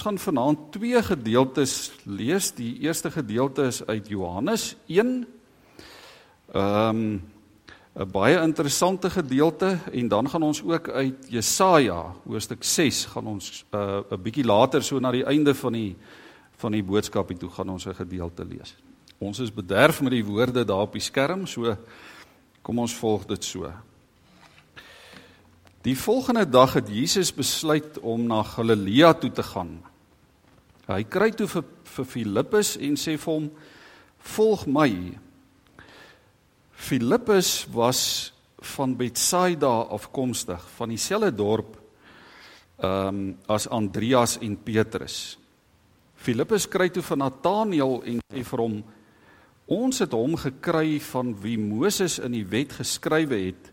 ons gaan vanaand twee gedeeltes lees. Die eerste gedeelte is uit Johannes 1. Ehm um, 'n baie interessante gedeelte en dan gaan ons ook uit Jesaja hoofstuk 6 gaan ons 'n uh, bietjie later so na die einde van die van die boodskap toe gaan ons 'n gedeelte lees. Ons is bederf met die woorde daar op die skerm, so kom ons volg dit so. Die volgende dag het Jesus besluit om na Galilea toe te gaan. Hy kry toe vir vir Filippus en sê vir hom: "Volg my." Filippus was van Betsaida afkomstig, van dieselfde dorp ehm um, as Andreas en Petrus. Filippus kry toe van Nataneel en sê vir hom: "Ons het hom gekry van wie Moses in die wet geskrywe het."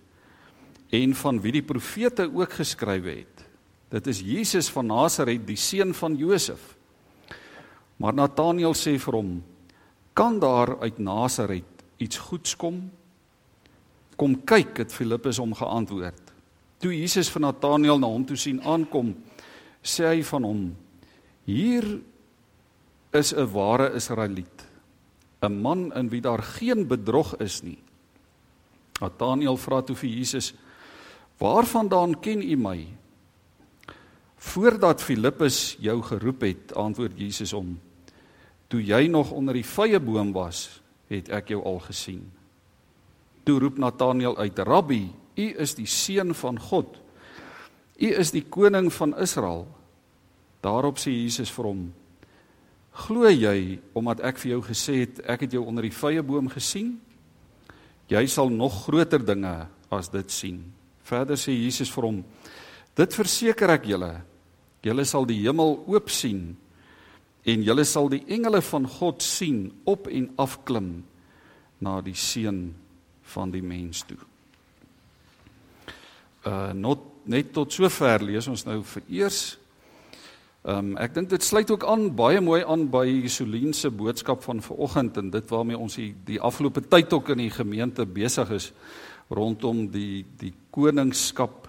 en van wie die profete ook geskrywe het. Dit is Jesus van Nasaret, die seun van Josef. Maar Nataneel sê vir hom: "Kan daar uit Nasaret iets goeds kom?" "Kom kyk," het Filippus hom geantwoord. Toe Jesus van Nataneel na hom toe sien aankom, sê hy van hom: "Hier is 'n ware Israeliet, 'n man in wie daar geen bedrog is nie." Nataneel vra toe vir Jesus: Waarvandaan ken u my? Voordat Filippus jou geroep het, antwoord Jesus hom: Toe jy nog onder die vrye boom was, het ek jou al gesien. Toe roep Nataneel uit: Rabbi, u is die seun van God. U is die koning van Israel. Daarop sê Jesus vir hom: Glo jy omdat ek vir jou gesê het ek het jou onder die vrye boom gesien? Jy sal nog groter dinge as dit sien. Verder sê Jesus vir hom: Dit verseker ek julle, julle sal die hemel oop sien en julle sal die engele van God sien op en af klim na die seun van die mens toe. Uh not net tot sover lees ons nou vir eers. Um ek dink dit sluit ook aan baie mooi aan by Solien se boodskap van vanoggend en dit waarmee ons die, die afgelope tyd ook in die gemeente besig is rondom die die koningskap,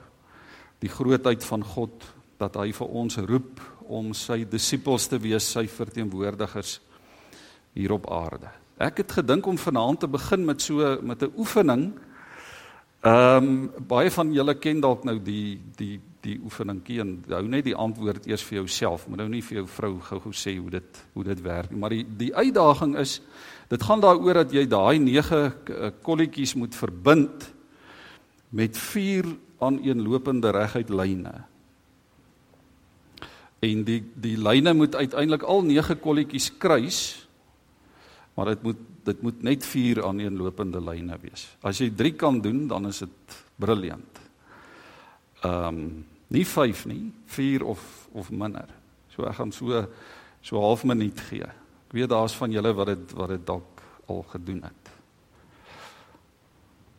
die grootheid van God dat hy vir ons roep om sy disippels te wees, sy verteenwoordigers hier op aarde. Ek het gedink om vanaand te begin met so met 'n oefening. Ehm um, baie van julle ken dalk nou die die die oefeningkie en hou net die antwoord eers vir jouself. Moet nou nie vir jou vrou gou-gou sê hoe dit hoe dit werk nie, maar die die uitdaging is Dit gaan daaroor dat jy daai 9 eh, kolletjies moet verbind met 4 aaneenlopende reguit lyne. En die die lyne moet uiteindelik al 9 kolletjies kruis. Maar dit moet dit moet net 4 aaneenlopende lyne wees. As jy 3 kan doen, dan is dit briljant. Ehm um, nie 5 nie, 4 of of minder. So ek gaan so so half minuut gee. Ek weet daar's van julle wat dit wat dit dalk al gedoen het.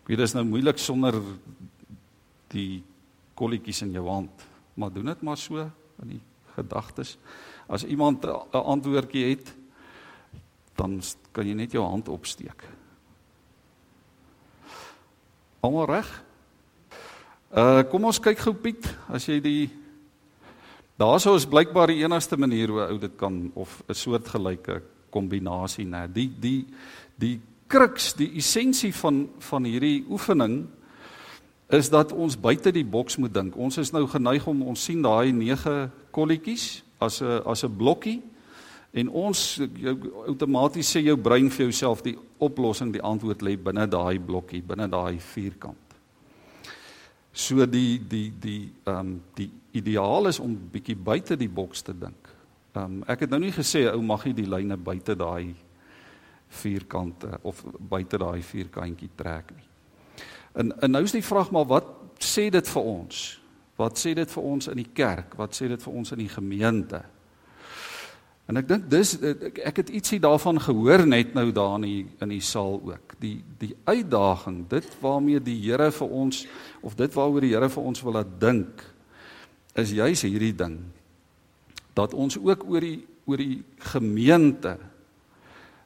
Ek weet dit is nou moeilik sonder die kolletjies in jou hand, maar doen dit maar so in die gedagtes. As iemand 'n antwoordjie het, dan kan jy net jou hand opsteek. Almal reg? Uh kom ons kyk gou Piet, as jy die Daarsou is blykbaar die enigste manier hoe ou dit kan of 'n soortgelyke kombinasie nê. Die die die kruks, die essensie van van hierdie oefening is dat ons buite die boks moet dink. Ons is nou geneig om ons sien daai 9 kolletjies as 'n as 'n blokkie en ons jou outomaties sê jou brein vir jouself die oplossing, die antwoord lê binne daai blokkie, binne daai vierkant. So die die die ehm um, die ideaal is om bietjie buite die boks te dink. Ehm um, ek het nou nie gesê ou mag nie die lyne buite daai vierkante of buite daai vierkantjie trek nie. En en nou is die vraag maar wat sê dit vir ons? Wat sê dit vir ons in die kerk? Wat sê dit vir ons in die gemeente? En ek dink dis ek, het ietsie daarvan gehoor net nou daar in die, in die saal ook. Die die uitdaging, dit waarmee die Here vir ons of dit waaroor die Here vir ons wil laat dink is juis hierdie ding dat ons ook oor die oor die gemeente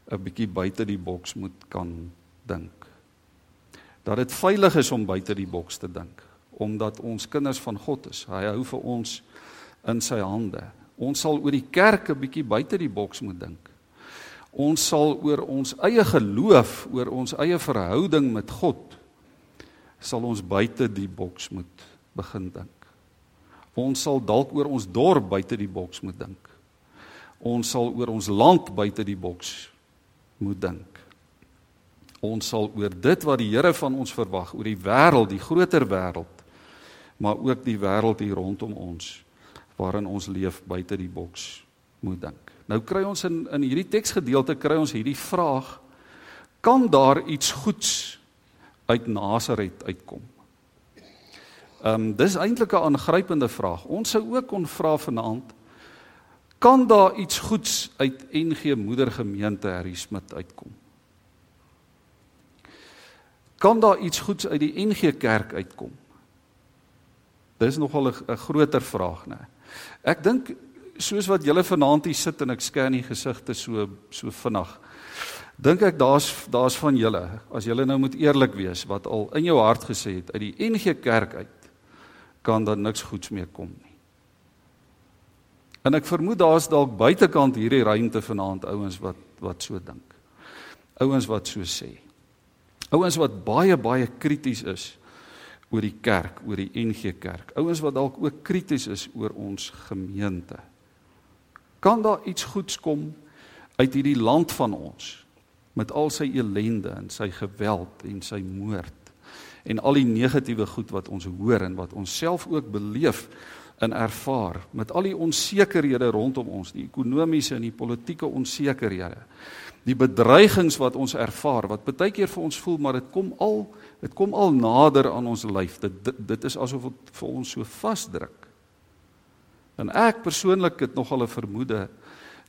'n bietjie buite die boks moet kan dink. Dat dit veilig is om buite die boks te dink omdat ons kinders van God is. Hy hou vir ons in sy hande. Ons sal oor die kerk 'n bietjie buite die boks moet dink. Ons sal oor ons eie geloof, oor ons eie verhouding met God sal ons buite die boks moet begin dink. Ons sal dalk oor ons dorp buite die boks moet dink. Ons sal oor ons land buite die boks moet dink. Ons sal oor dit wat die Here van ons verwag, oor die wêreld, die groter wêreld, maar ook die wêreld hier rondom ons waarin ons leef buite die boks moet dink. Nou kry ons in in hierdie teksgedeelte kry ons hierdie vraag: Kan daar iets goeds uit Nasaret uitkom? Ehm um, dis eintlik 'n aangrypende vraag. Ons sou ook kon vra vanaand kan daar iets goeds uit NG Moedergemeente Harry Smit uitkom? Kan daar iets goeds uit die NG Kerk uitkom? Dis nogal 'n groter vraag, né? Ek dink soos wat julle vanaand hier sit en ek scan die gesigte so so vinnig dink ek daar's daar's van julle as julle nou moet eerlik wees wat al in jou hart gesê het uit die NG Kerk uit kan daar niks goeds meer kom nie. En ek vermoed daar's dalk buitekant hierdie ruimte vanaand ouens wat wat so dink. Ouens wat so sê. Ouens wat baie baie krities is oor die kerk, oor die NG Kerk. Ouens wat dalk ook krities is oor ons gemeente. Kan daar iets goeds kom uit hierdie land van ons? met al sy elende en sy geweld en sy moord en al die negatiewe goed wat ons hoor en wat ons self ook beleef en ervaar met al die onsekerhede rondom ons die ekonomiese en die politieke onsekerhede die bedreigings wat ons ervaar wat baie keer vir ons voel maar dit kom al dit kom al nader aan ons lyf dit dit, dit is asof dit vir ons so vasdruk en ek persoonlik het nogal 'n vermoede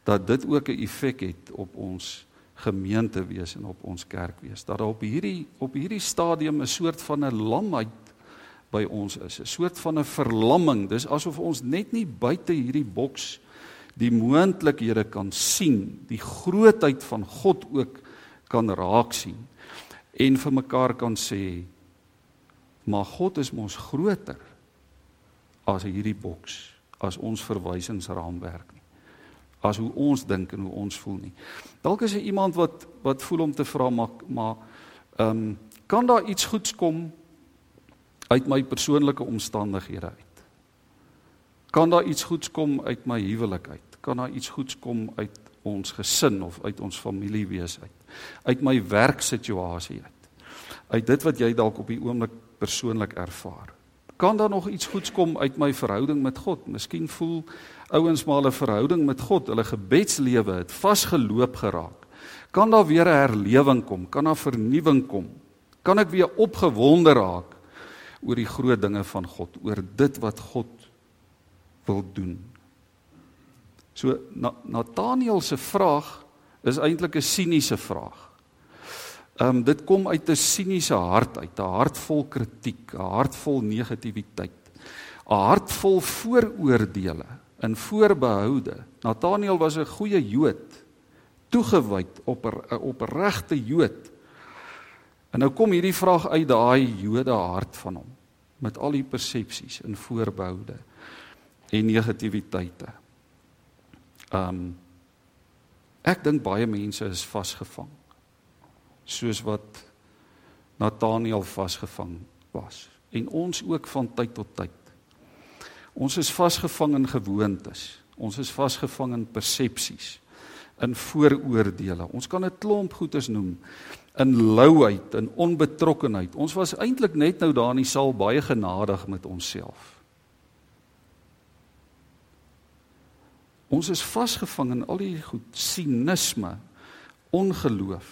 dat dit ook 'n effek het op ons gemeente wees en op ons kerk wees. Dat daar op hierdie op hierdie stadium 'n soort van 'n lamheid by ons is, 'n soort van 'n verlamming. Dis asof ons net nie buite hierdie boks die moontlikhede kan sien, die grootheid van God ook kan raak sien en vir mekaar kan sê maar God is mos groter as hierdie boks, as ons verwysingsraamwerk as hoe ons dink en hoe ons voel nie. Dalk is daar iemand wat wat voel om te vra maar maar ehm um, kan daar iets goeds kom uit my persoonlike omstandighede uit? Kan daar iets goeds kom uit my huwelik uit? Kan daar iets goeds kom uit ons gesin of uit ons familie wees uit? Uit my werksituasie uit? Uit dit wat jy dalk op die oomblik persoonlik ervaar? Kan daar nog iets goeds kom uit my verhouding met God? Miskien voel ouens maar 'n verhouding met God, hulle gebedslewe het vasgeloop geraak. Kan daar weer 'n herlewing kom? Kan daar vernuwing kom? Kan ek weer opgewonde raak oor die groot dinge van God, oor dit wat God wil doen? So Nathaniel se vraag is eintlik 'n siniese vraag. Ehm um, dit kom uit 'n siniese hart uit, 'n hart vol kritiek, 'n hart vol negativiteit, 'n hart vol vooroordeele in voorbehoude. Nathaniel was 'n goeie Jood, toegewyd op 'n opregte Jood. En nou kom hierdie vraag uit daai Jode hart van hom met al die persepsies en voorbehoude en negativiteite. Um ek dink baie mense is vasgevang soos wat Nathaniel vasgevang was en ons ook van tyd tot tyd. Ons is vasgevang in gewoontes. Ons is vasgevang in persepsies, in vooroordeele. Ons kan 'n klomp goedes noem in louheid en onbetrokkenheid. Ons was eintlik net nou daar in die saal baie genadig met onsself. Ons is vasgevang in al die goed, sinisme, ongeloof.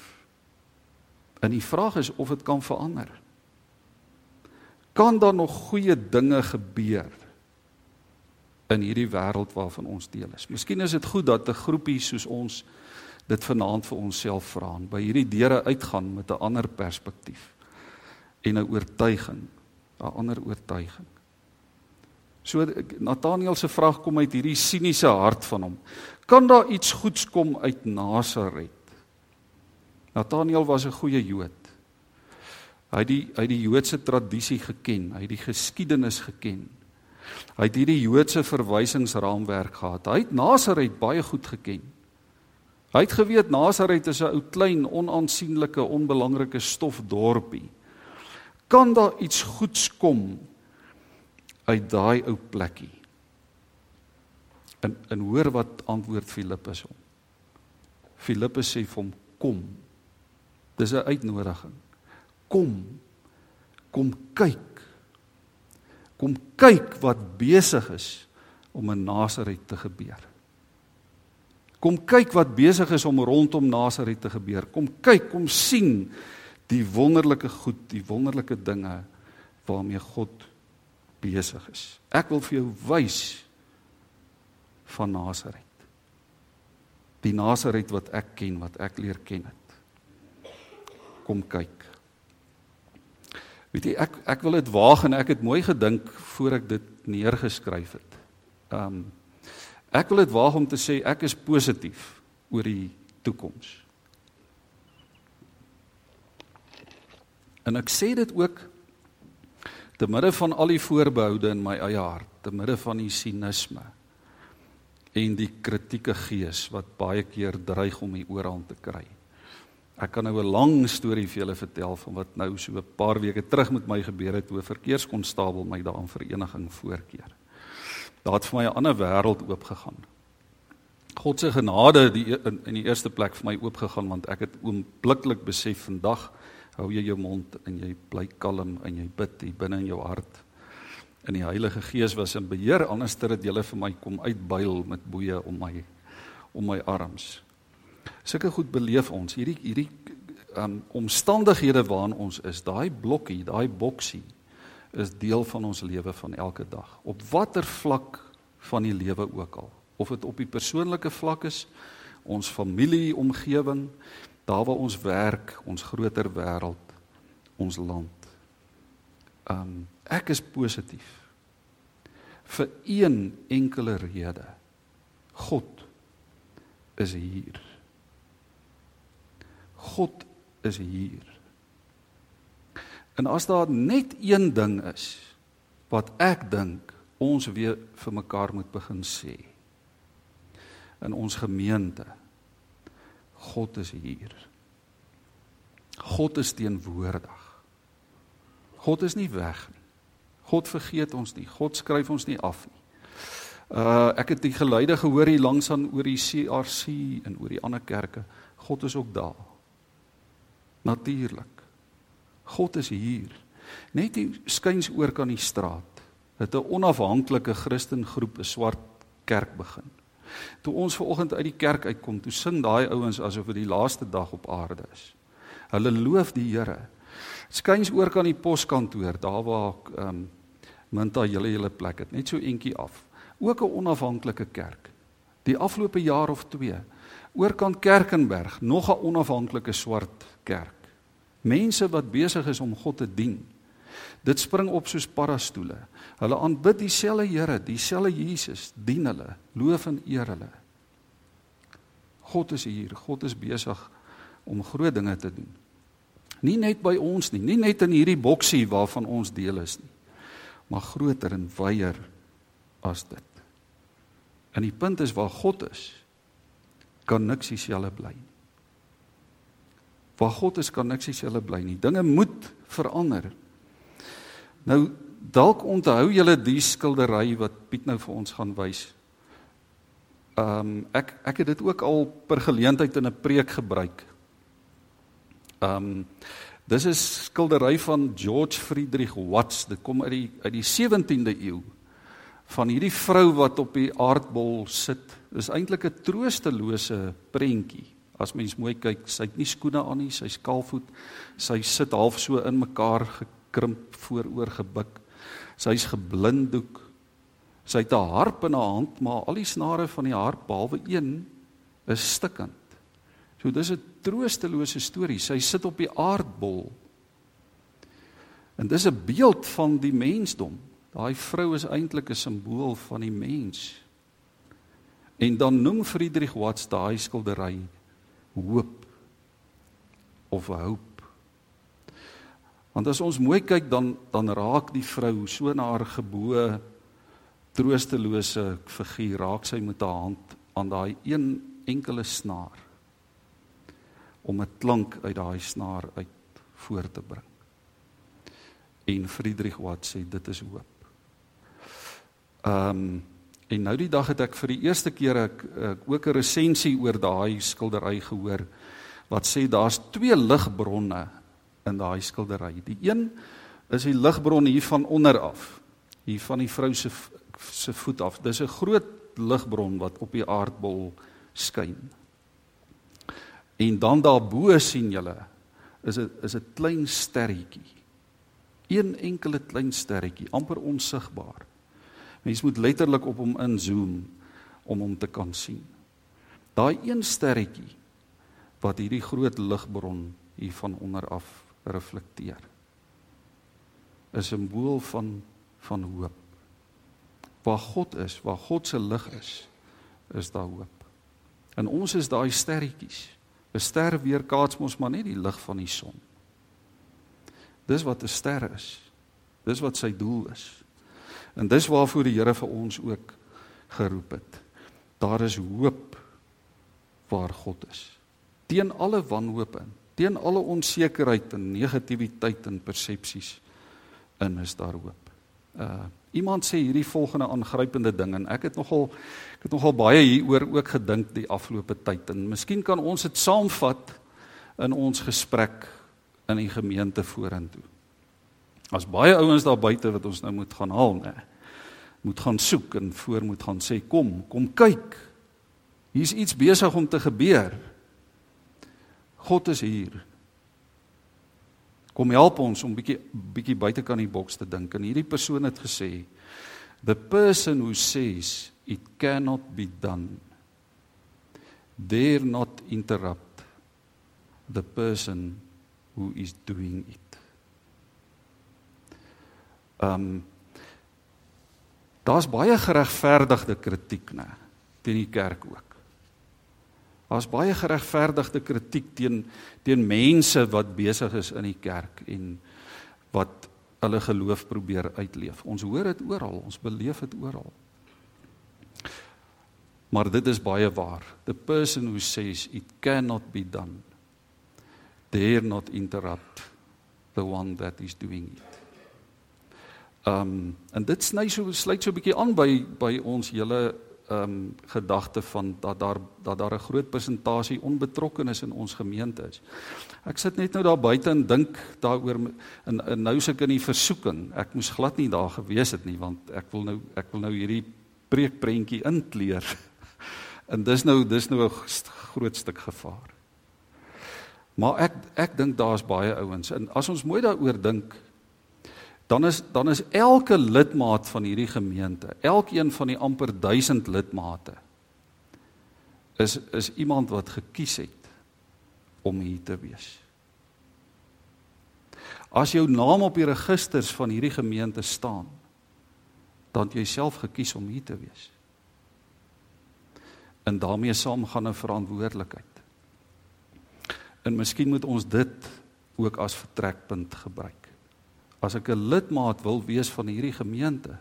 En die vraag is of dit kan verander. Kan daar nog goeie dinge gebeur? in hierdie wêreld waarvan ons deel is. Miskien is dit goed dat 'n groepie soos ons dit vanaand vir onsself vra en by hierdie deure uitgaan met 'n ander perspektief en 'n oortuiging, 'n ander oortuiging. So Nathaniel se vraag kom uit hierdie siniese hart van hom. Kan daar iets goeds kom uit Nasaret? Nathaniel was 'n goeie Jood. Hy het die hy het die Joodse tradisie geken, hy het die geskiedenis geken. Hy het hierdie Joodse verwysingsraamwerk gehad. Hy het Nasaret baie goed geken. Hy het geweet Nasaret is 'n ou klein, onaansienlike, onbelangrike stofdorpie. Kan daar iets goeds kom uit daai ou plekkie? En en hoor wat antwoord Filippus hom. Filippus sê vir hom: "Kom." Dis 'n uitnodiging. Kom. Kom kyk. Kom kyk wat besig is om in Nasaret te gebeur. Kom kyk wat besig is om rondom Nasaret te gebeur. Kom kyk, kom sien die wonderlike goed, die wonderlike dinge waarmee God besig is. Ek wil vir jou wys van Nasaret. Die Nasaret wat ek ken, wat ek leer ken het kom kyk. Weet jy ek ek wil dit waag en ek het mooi gedink voor ek dit neergeskryf het. Um ek wil dit waag om te sê ek is positief oor die toekoms. En ek sê dit ook te midde van al die voorbehoude in my eie hart, te midde van die sinisme en die kritieke gees wat baie keer dreig om die oorhand te kry. Ek kan nou 'n lang storie vir julle vertel van wat nou so 'n paar weke terug met my gebeur het toe 'n verkeerskonstabel my daar in vereniging voorkeer. Daar het vir my 'n ander wêreld oopgegaan. God se genade die e-, in, in die eerste plek vir my oopgegaan want ek het oombliklik besef vandag hou jy jou mond en jy bly kalm en jy bid hier binne in jou hart. En die Heilige Gees was in beheer anders ter dit julle vir my kom uitbuil met boeye om my om my arms. Sulke goed beleef ons. Hierdie hierdie um omstandighede waarin ons is, daai blokkie, daai boksie is deel van ons lewe van elke dag. Op watter vlak van die lewe ook al. Of dit op die persoonlike vlak is, ons familie, omgewing, daar waar ons werk, ons groter wêreld, ons land. Um ek is positief vir een enkele rede. God is hier. God is hier. En as daar net een ding is wat ek dink ons weer vir mekaar moet begin sê in ons gemeente God is hier. God is teenwoordig. God is nie weg nie. God vergeet ons nie. God skryf ons nie af nie. Uh ek het die geluide gehoor hier langs aan oor die CRC en oor die ander kerke. God is ook daar. Natuurlik. God is hier. Net hier skuins oor kan die straat. Het 'n onafhanklike Christengroep 'n swart kerk begin. Toe ons ver oggend uit die kerk uitkom, toe sing daai ouens asof dit die laaste dag op aarde is. Hulle loof die Here. Skuins oor kan die poskantoor, daar waar ehm um, Minta julle hele plek het, net so entjie af. Ook 'n onafhanklike kerk. Die afgelope jaar of 2 oorkant Kerkenberg, nog 'n onafhanklike swart kerk. Mense wat besig is om God te dien. Dit spring op soos parastoele. Hulle aanbid dieselfde Here, dieselfde Jesus, dien hulle, loof en eer hulle. God is hier. God is besig om groot dinge te doen. Nie net by ons nie, nie net in hierdie boksie waarvan ons deel is nie, maar groter en wyer as dit. En die punt is waar God is, kan niks dieselfde bly nie. Waar God is kan niks dieselfde bly nie. Dinge moet verander. Nou dalk onthou julle die skildery wat Piet nou vir ons gaan wys. Ehm um, ek ek het dit ook al per geleentheid in 'n preek gebruik. Ehm um, dis 'n skildery van George Friedrich Watts. Dit kom uit die uit die 17de eeu van hierdie vrou wat op die aardbol sit. Dis eintlik 'n troostelose prentjie. As mens mooi kyk, sy het nie skoene aan nie, sy's kaalvoet. Sy sit half so in mekaar gekrimp vooroor gebuk. Sy's geblinddoek. Sy het 'n harp in haar hand, maar al die snare van die harp behalwe een is stikkend. So dis 'n troostelose storie. Sy sit op die aardbol. En dis 'n beeld van die mensdom. Daai vrou is eintlik 'n simbool van die mens. En dan noem Friedrich Watts daai skildery hoop of hoop. Want as ons mooi kyk dan dan raak die vrou so na haar geboue troostelose figuur raak sy met haar hand aan daai een enkele snaar om 'n klank uit daai snaar uit voor te bring. En Friedrich Watt sê dit is hoop. Ehm um, en nou die dag het ek vir die eerste keer ek, ek ook 'n resensie oor daai skildery gehoor wat sê daar's twee ligbronne in daai skildery. Die een is die ligbron hier van onder af, hier van die vrou se se voet af. Dis 'n groot ligbron wat op die aardbol skyn. En dan daarbo sien julle is 'n is 'n klein sterretjie. Een enkele klein sterretjie, amper onsigbaar. Mens moet letterlik op hom inzoom om hom te kan sien. Daai een sterretjie wat hierdie groot ligbron hier van onder af reflekteer. 'n Simbool van van hoop. Waar God is, waar God se lig is, is daar hoop. En ons is daai sterretjies. 'n Ster weerkaats mos maar net die lig van die son. Dis wat 'n ster is. Dis wat sy doel is. En dis waarvoor die Here vir ons ook geroep het. Daar is hoop waar God is. Teen alle wanhoop in, teen alle onsekerheid en negatiwiteit en persepsies in is daar hoop. Uh iemand sê hierdie volgende aangrypende ding en ek het nogal ek het nogal baie hieroor ook gedink die afgelope tyd en miskien kan ons dit saamvat in ons gesprek in die gemeente vorentoe. As baie ouens daar buite wat ons nou moet gaan haal, nê. Moet gaan soek en voor moet gaan sê kom, kom kyk. Hier's iets besig om te gebeur. God is hier. Kom help ons om bietjie bietjie buitekant die boks te dink. En hierdie persoon het gesê the person who says it cannot be done dare not interrupt the person who is doing it. Um daar's baie geregverdigde kritiek nê teen die kerk ook. Daar's baie geregverdigde kritiek teen teen mense wat besig is in die kerk en wat hulle geloof probeer uitleef. Ons hoor dit oral, ons beleef dit oral. Maar dit is baie waar. The person who says it cannot be done dare not interrupt the one that is doing it. Um en dit sny so sluit so 'n bietjie aan by by ons hele ehm um, gedagte van dat daar dat daar 'n groot persentasie onbetrokkenes in ons gemeente is. Ek sit net nou daar buite en dink daaroor en, en nou sit ek in die versoeking. Ek moes glad nie daar gewees het nie want ek wil nou ek wil nou hierdie preekprentjie inkleer. En dis nou dis nou 'n groot stuk gevaar. Maar ek ek dink daar's baie ouens en as ons mooi daaroor dink dan is dan is elke lidmaat van hierdie gemeente, elkeen van die amper 1000 lidmate is is iemand wat gekies het om hier te wees. As jou naam op die registers van hierdie gemeente staan, dan het jy self gekies om hier te wees. En daarmee saam gaan 'n verantwoordelikheid. En miskien moet ons dit ook as vertrekpunt gebruik as ek 'n lidmaat wil wees van hierdie gemeente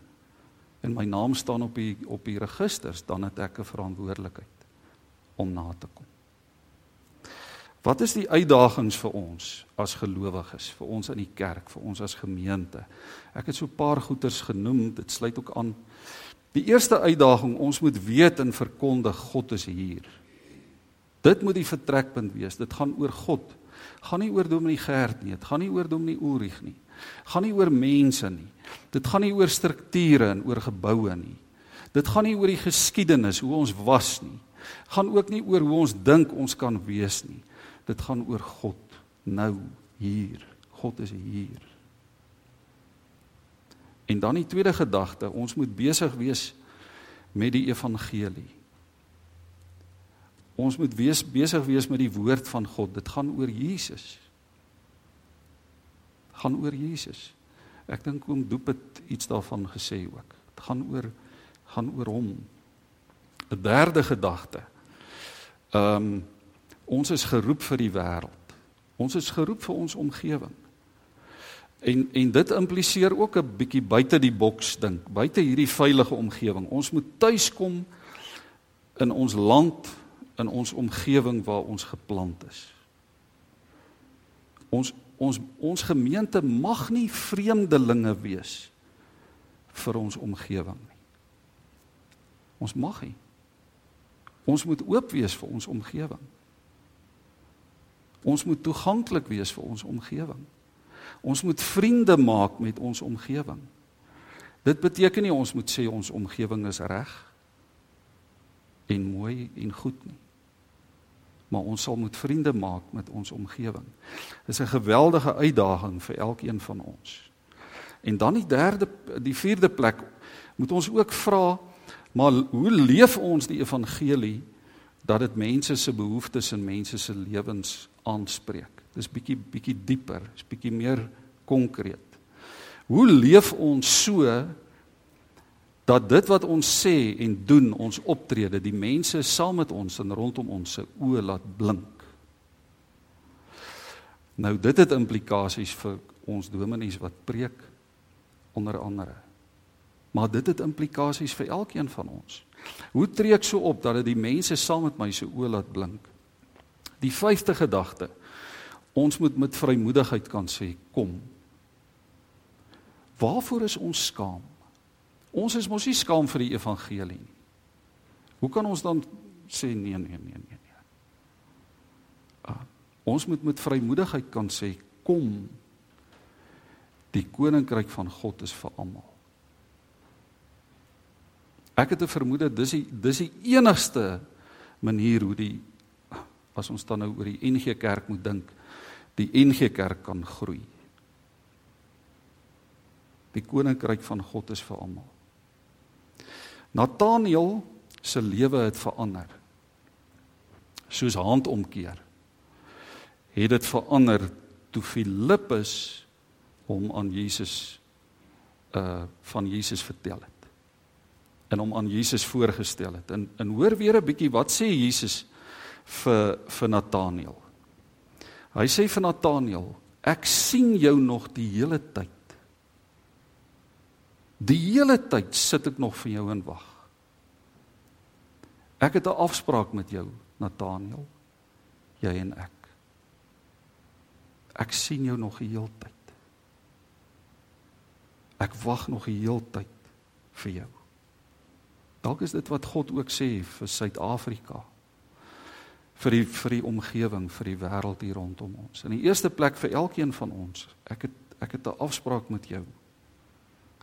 en my naam staan op die op die registers, dan het ek 'n verantwoordelikheid om na te kom. Wat is die uitdagings vir ons as gelowiges, vir ons in die kerk, vir ons as gemeente? Ek het so 'n paar goeters genoem, dit sluit ook aan. Die eerste uitdaging, ons moet weet en verkondig God is hier. Dit moet die vertrekpunt wees. Dit gaan oor God. Gaan nie oor Dominee Gert nie, dit gaan nie oor Dominee Ulrich nie gaan nie oor mense nie. Dit gaan nie oor strukture en oor geboue nie. Dit gaan nie oor die geskiedenis hoe ons was nie. Gaan ook nie oor hoe ons dink ons kan wees nie. Dit gaan oor God nou hier. God is hier. En dan die tweede gedagte, ons moet besig wees met die evangelie. Ons moet wees besig wees met die woord van God. Dit gaan oor Jesus gaan oor Jesus. Ek dink oom Doep het iets daarvan gesê ook. Dit gaan oor gaan oor hom. 'n Derde gedagte. Ehm um, ons is geroep vir die wêreld. Ons is geroep vir ons omgewing. En en dit impliseer ook 'n bietjie buite die boks dink, buite hierdie veilige omgewing. Ons moet tuiskom in ons land, in ons omgewing waar ons geplant is. Ons ons ons gemeente mag nie vreemdelinge wees vir ons omgewing nie. Ons mag nie. Ons moet oop wees vir ons omgewing. Ons moet toeganklik wees vir ons omgewing. Ons moet vriende maak met ons omgewing. Dit beteken nie ons moet sê ons omgewing is reg en mooi en goed nie. Maar ons sal moet vriende maak met ons omgewing. Dis 'n geweldige uitdaging vir elkeen van ons. En dan die derde die vierde plek moet ons ook vra maar hoe leef ons die evangelie dat dit mense se behoeftes en mense se lewens aanspreek. Dis bietjie bietjie dieper, is bietjie meer konkreet. Hoe leef ons so dat dit wat ons sê en doen, ons optrede, die mense saam met ons en rondom ons se oë laat blink? Nou dit het implikasies vir ons dominees wat preek onder andere. Maar dit het implikasies vir elkeen van ons. Hoe tree ek so op dat dit die mense saam met my se oë laat blink? Die vyfde gedagte. Ons moet met vrymoedigheid kan sê kom. Waarvoor is ons skaam? Ons is mos nie skaam vir die evangelie nie. Hoe kan ons dan sê nee nee nee nee nee? Uh, ons moet met vrymoedigheid kan sê kom. Die koninkryk van God is vir almal. Ek het 'n vermoede dis die dis die enigste manier hoe die as ons dan nou oor die NG Kerk moet dink, die NG Kerk kan groei. Die koninkryk van God is vir almal. Nathaniel se lewe het verander. Soos handomkeer. Het dit verander toe Filippus hom aan Jesus uh van Jesus vertel het en hom aan Jesus voorgestel het. En en hoor weer 'n bietjie wat sê Jesus vir vir Nathaniel. Hy sê vir Nathaniel, ek sien jou nog die hele tyd. Die hele tyd sit ek nog vir jou en wag. Ek het 'n afspraak met jou, Nathaniel. Jy en ek. Ek sien jou nog die hele tyd. Ek wag nog die hele tyd vir jou. Dalk is dit wat God ook sê vir Suid-Afrika. vir die vir die omgewing, vir die wêreld hier rondom ons. In die eerste plek vir elkeen van ons. Ek het ek het 'n afspraak met jou.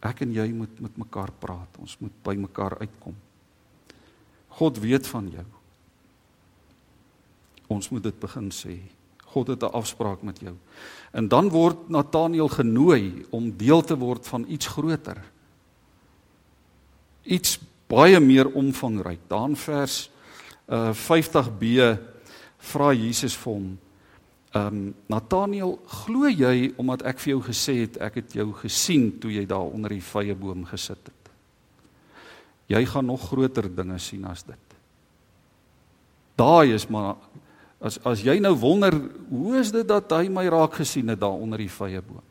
Ek en jy moet met mekaar praat. Ons moet by mekaar uitkom. God weet van jou. Ons moet dit begin sê. God het 'n afspraak met jou. En dan word Nathaniel genooi om deel te word van iets groter. Iets baie meer omvangryk. Daar in vers uh 50b vra Jesus vir hom: "Ehm um, Nathaniel, glo jy omdat ek vir jou gesê het ek het jou gesien toe jy daar onder die vrye boom gesit het? Jy gaan nog groter dinge sien as dit." Daai is maar as as jy nou wonder, hoe is dit dat hy my raak gesien het daar onder die vrye boom?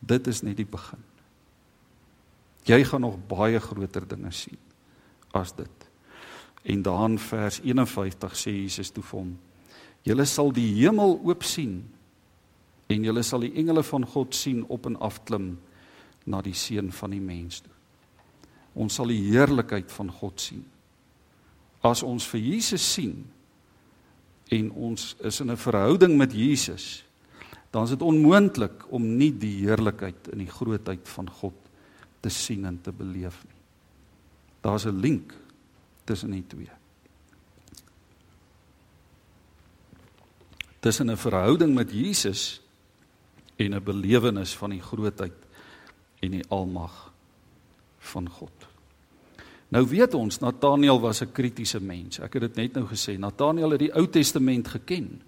Dit is net die begin. Jy gaan nog baie groter dinge sien as dit. En dan vers 51 sê Jesus toe vir hom: Julle sal die hemel oop sien en julle sal die engele van God sien op en af klim na die seun van die mens toe. Ons sal die heerlikheid van God sien. As ons vir Jesus sien en ons is in 'n verhouding met Jesus, dan is dit onmoontlik om nie die heerlikheid en die grootheid van God te sien en te beleef nie. Daar's 'n link tussen die twee. Tussen 'n verhouding met Jesus en 'n belewenis van die grootheid en die almag van God. Nou weet ons Nathaniel was 'n kritiese mens. Ek het dit net nou gesê. Nathaniel het die Ou Testament geken.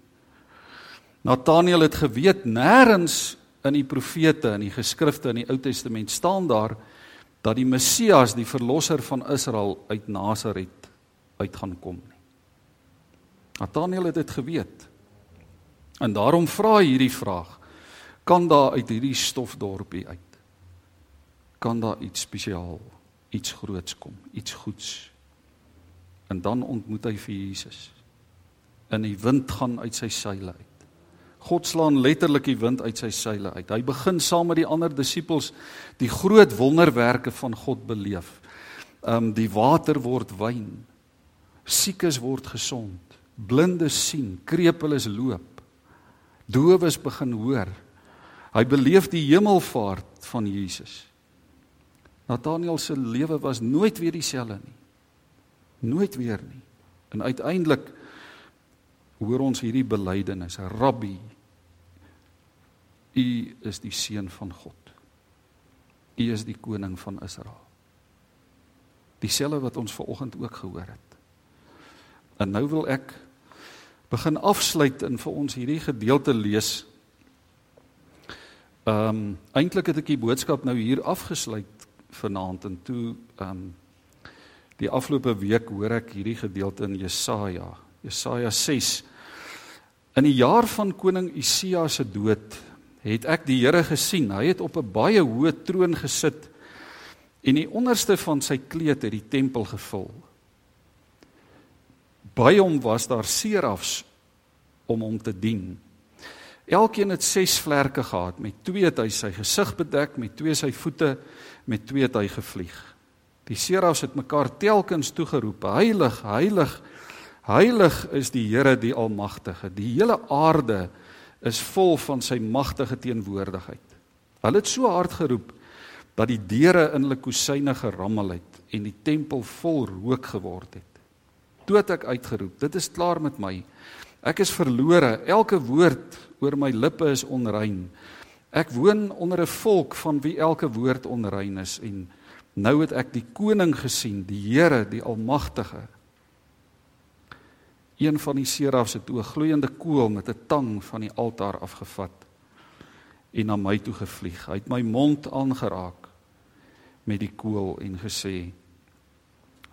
Nathaniel het geweet nêrens in die profete en die geskrifte in die Ou Testament staan daar dat die Messias, die verlosser van Israel uit Nasaret uit gaan kom nie. Nathanael het dit geweet. En daarom vra hierdie vraag: kan daar uit hierdie stofdorpie uit kan daar iets spesiaal, iets groots kom, iets goeds. En dan ontmoet hy vir Jesus. En die wind gaan uit sy seile uit. God slaan letterlik die wind uit sy seile uit. Hy begin saam met die ander disippels die groot wonderwerke van God beleef. Um die water word wyn. Siekes word gesond. Blindes sien, krepeles loop. Dowes begin hoor. Hy beleef die hemelvaart van Jesus. Nathanael se lewe was nooit weer dieselfde nie. Nooit weer nie. En uiteindelik hoor ons hierdie belydenis: Rabbi, U is die seun van God. U is die koning van Israel. Dieselfde wat ons ver oggend ook gehoor het. En nou wil ek begin afsluit en vir ons hierdie gedeelte lees. Ehm um, eintlik het ek die boodskap nou hier afgesluit vanaand en toe ehm um, die afgelope week hoor ek hierdie gedeelte in Jesaja, Jesaja 6. In die jaar van koning Usia se dood het ek die Here gesien. Hy het op 'n baie hoë troon gesit en die onderste van sy kleed het die tempel gevul. By hom was daar serafs om hom te dien. Elkeen het 6 vlerke gehad, met twee het hy sy gesig bedek, met twee sy voete, met twee het hy gevlieg. Die serafs het mekaar telkens toegeroep: Heilig, heilig, heilig is die Here die Almagtige. Die hele aarde is vol van sy magtige teenwoordigheid. Hulle het so hard geroep dat die deure in hulle kusyne gerammel het en die tempel vol rook geword het. Toe het ek uitgeroep: Dit is klaar met my. Ek is verlore. Elke woord oor my lippe is onrein. Ek woon onder 'n volk van wie elke woord onrein is en nou het ek die koning gesien, die Here, die Almagtige. Een van die serafs het 'n gloeiende kool met 'n tang van die altaar afgevat en na my toe gevlieg. Hy het my mond aangeraak met die kool en gesê: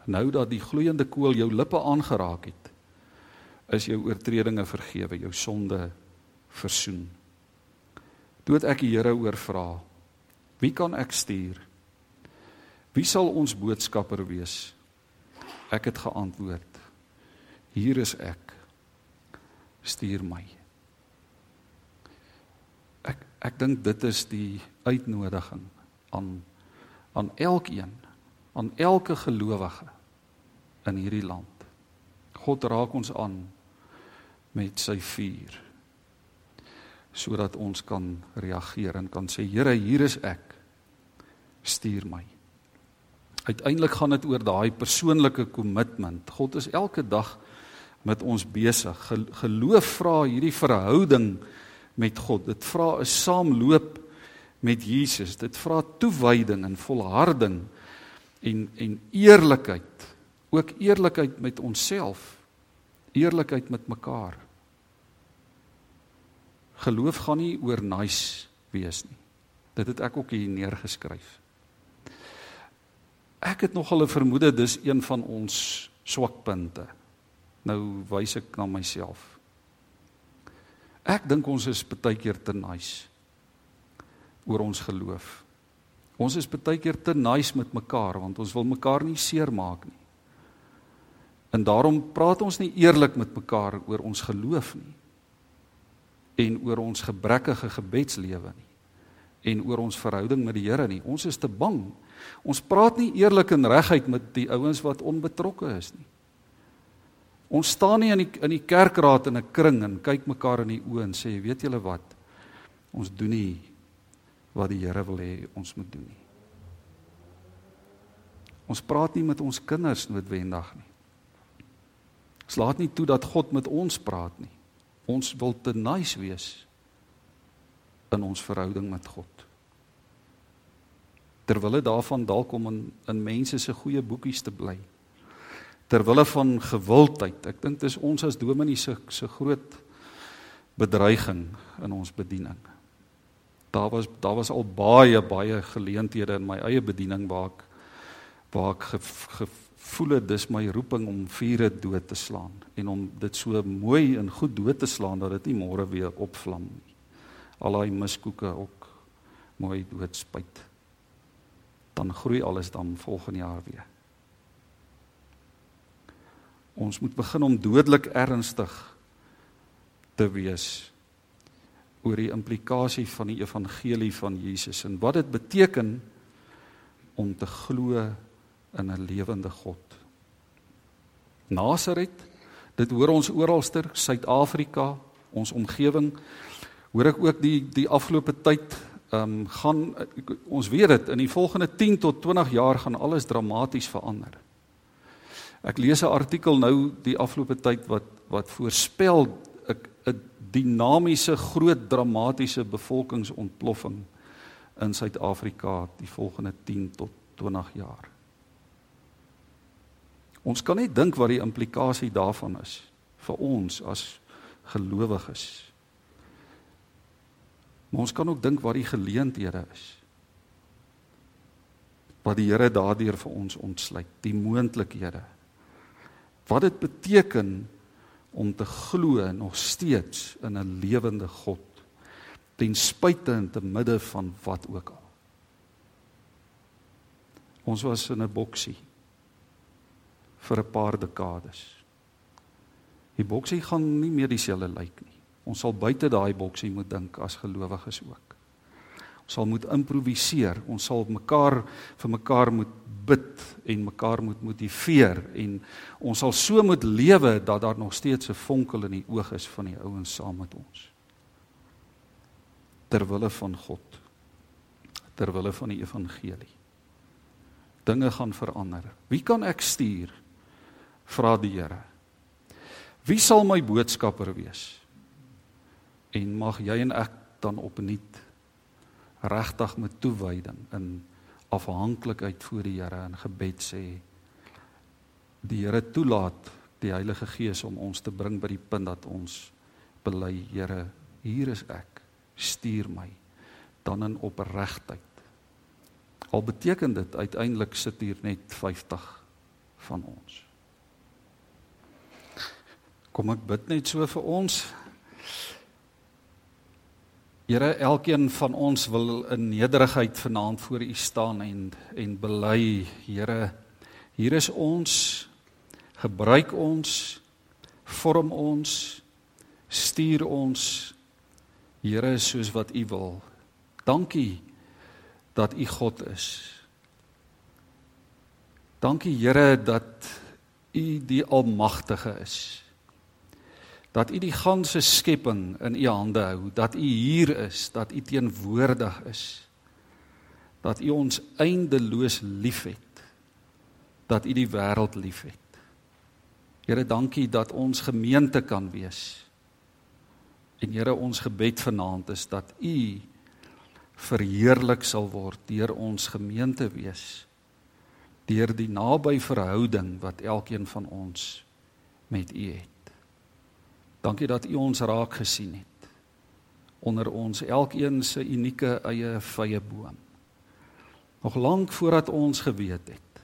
"Nou dat die gloeiende kool jou lippe aangeraak het, is jou oortredinge vergewe, jou sonde versoen. Toe het ek die Here oorvra: Wie kan ek stuur? Wie sal ons boodskapper wees? Ek het geantwoord: Hier is ek. Stuur my. Ek ek dink dit is die uitnodiging aan aan elkeen, aan elke gelowige in hierdie land. God raak ons aan met sy vuur sodat ons kan reageer en kan sê Here hier is ek. Stuur my. Uiteindelik gaan dit oor daai persoonlike kommitment God is elke dag met ons besig. Geloof vra hierdie verhouding met God. Dit vra 'n saamloop met Jesus. Dit vra toewyding en volharding en en eerlikheid ook eerlikheid met onsself eerlikheid met mekaar Geloof gaan nie oor nice wees nie. Dit het ek ook hier neergeskryf. Ek het nogal 'n vermoede dis een van ons swakpunte. Nou wys ek na myself. Ek dink ons is baie keer te nice oor ons geloof. Ons is baie keer te nice met mekaar want ons wil mekaar nie seermaak nie. En daarom praat ons nie eerlik met mekaar oor ons geloof nie en oor ons gebrekkige gebedslewe nie en oor ons verhouding met die Here nie. Ons is te bang. Ons praat nie eerlik en reguit met die ouens wat onbetrokke is nie. Ons staan nie in die in die kerkraad in 'n kring en kyk mekaar in die oë en sê, "Weet julle wat? Ons doen nie wat die Here wil hê ons moet doen nie." Ons praat nie met ons kinders noodwendig nie. Ons laat nie toe dat God met ons praat nie. Ons wil te nice wees in ons verhouding met God. Terwille daarvan dalk om in in mense se goeie boekies te bly. Terwille van gewildheid. Ek dink dis ons as dominee se se groot bedreiging in ons bediening. Daar was daar was al baie baie geleenthede in my eie bediening waar ek waar ek ge, ge, voel dit dis my roeping om vure dood te slaan en om dit so mooi en goed dood te slaan dat dit nie môre weer opvlam nie. al daai miskoeke ook mooi doodspuit. Dan groei alles dan volgende jaar weer. Ons moet begin om dodelik ernstig te wees oor die implikasie van die evangelie van Jesus en wat dit beteken om te glo in 'n lewende God. Nasaret, dit hoor ons oralster, Suid-Afrika, ons omgewing. Hoor ek ook die die afgelope tyd ehm um, gaan ons weet dit in die volgende 10 tot 20 jaar gaan alles dramaties verander. Ek lees 'n artikel nou die afgelope tyd wat wat voorspel 'n dinamiese groot dramatiese bevolkingsontploffing in Suid-Afrika die volgende 10 tot 20 jaar. Ons kan net dink wat die implikasie daarvan is vir ons as gelowiges. Maar ons kan ook dink wat die geleenthede is. Wat die Here daardeur vir ons ontsluit, die moontlikhede wat dit beteken om te glo nog steeds in 'n lewende God ten spyte en te midde van wat ook al. Ons was in 'n boksie vir 'n paar dekades. Die boksie gaan nie meer dieselfde lyk nie. Ons sal buite daai boksie moet dink as gelowiges ook. Ons sal moet improviseer. Ons sal mekaar vir mekaar moet bid en mekaar moet motiveer en ons sal so moet lewe dat daar nog steeds 'n vonkel in die oog is van die ouens saam met ons. Ter wille van God. Ter wille van die evangelie. Dinge gaan verander. Wie kan ek stuur? Vra die Here. Wie sal my boodskapper wees? En mag jy en ek dan opnuut regtig met toewyding in afhanklikheid voor die Here in gebed sê die Here toelaat die Heilige Gees om ons te bring by die punt dat ons bely Here hier is ek stuur my dan in opregtheid al beteken dit uiteindelik sit hier net 50 van ons kom ek bid net so vir ons Here, elkeen van ons wil in nederigheid vanaand voor U staan en en bely, Here, hier is ons. Gebruik ons, vorm ons, stuur ons. Here, soos wat U wil. Dankie dat U God is. Dankie Here dat U die almagtige is dat u die ganse skepping in u hande hou, dat u hier is, dat u teenwoordig is. Dat u ons eindeloos liefhet. Dat u die wêreld liefhet. Here, dankie dat ons gemeente kan wees. En Here, ons gebed vanaand is dat u verheerlik sal word deur ons gemeente wees. Deur die naby verhouding wat elkeen van ons met u het. Dankie dat U ons raak gesien het onder ons elkeen se unieke eie vye boom. Nog lank voordat ons geweet het,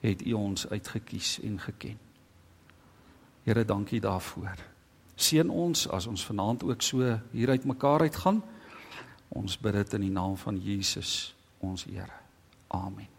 het U ons uitgekies en geken. Here, dankie daarvoor. Seën ons as ons vanaand ook so hier uit mekaar uit gaan. Ons bid dit in die naam van Jesus, ons Here. Amen.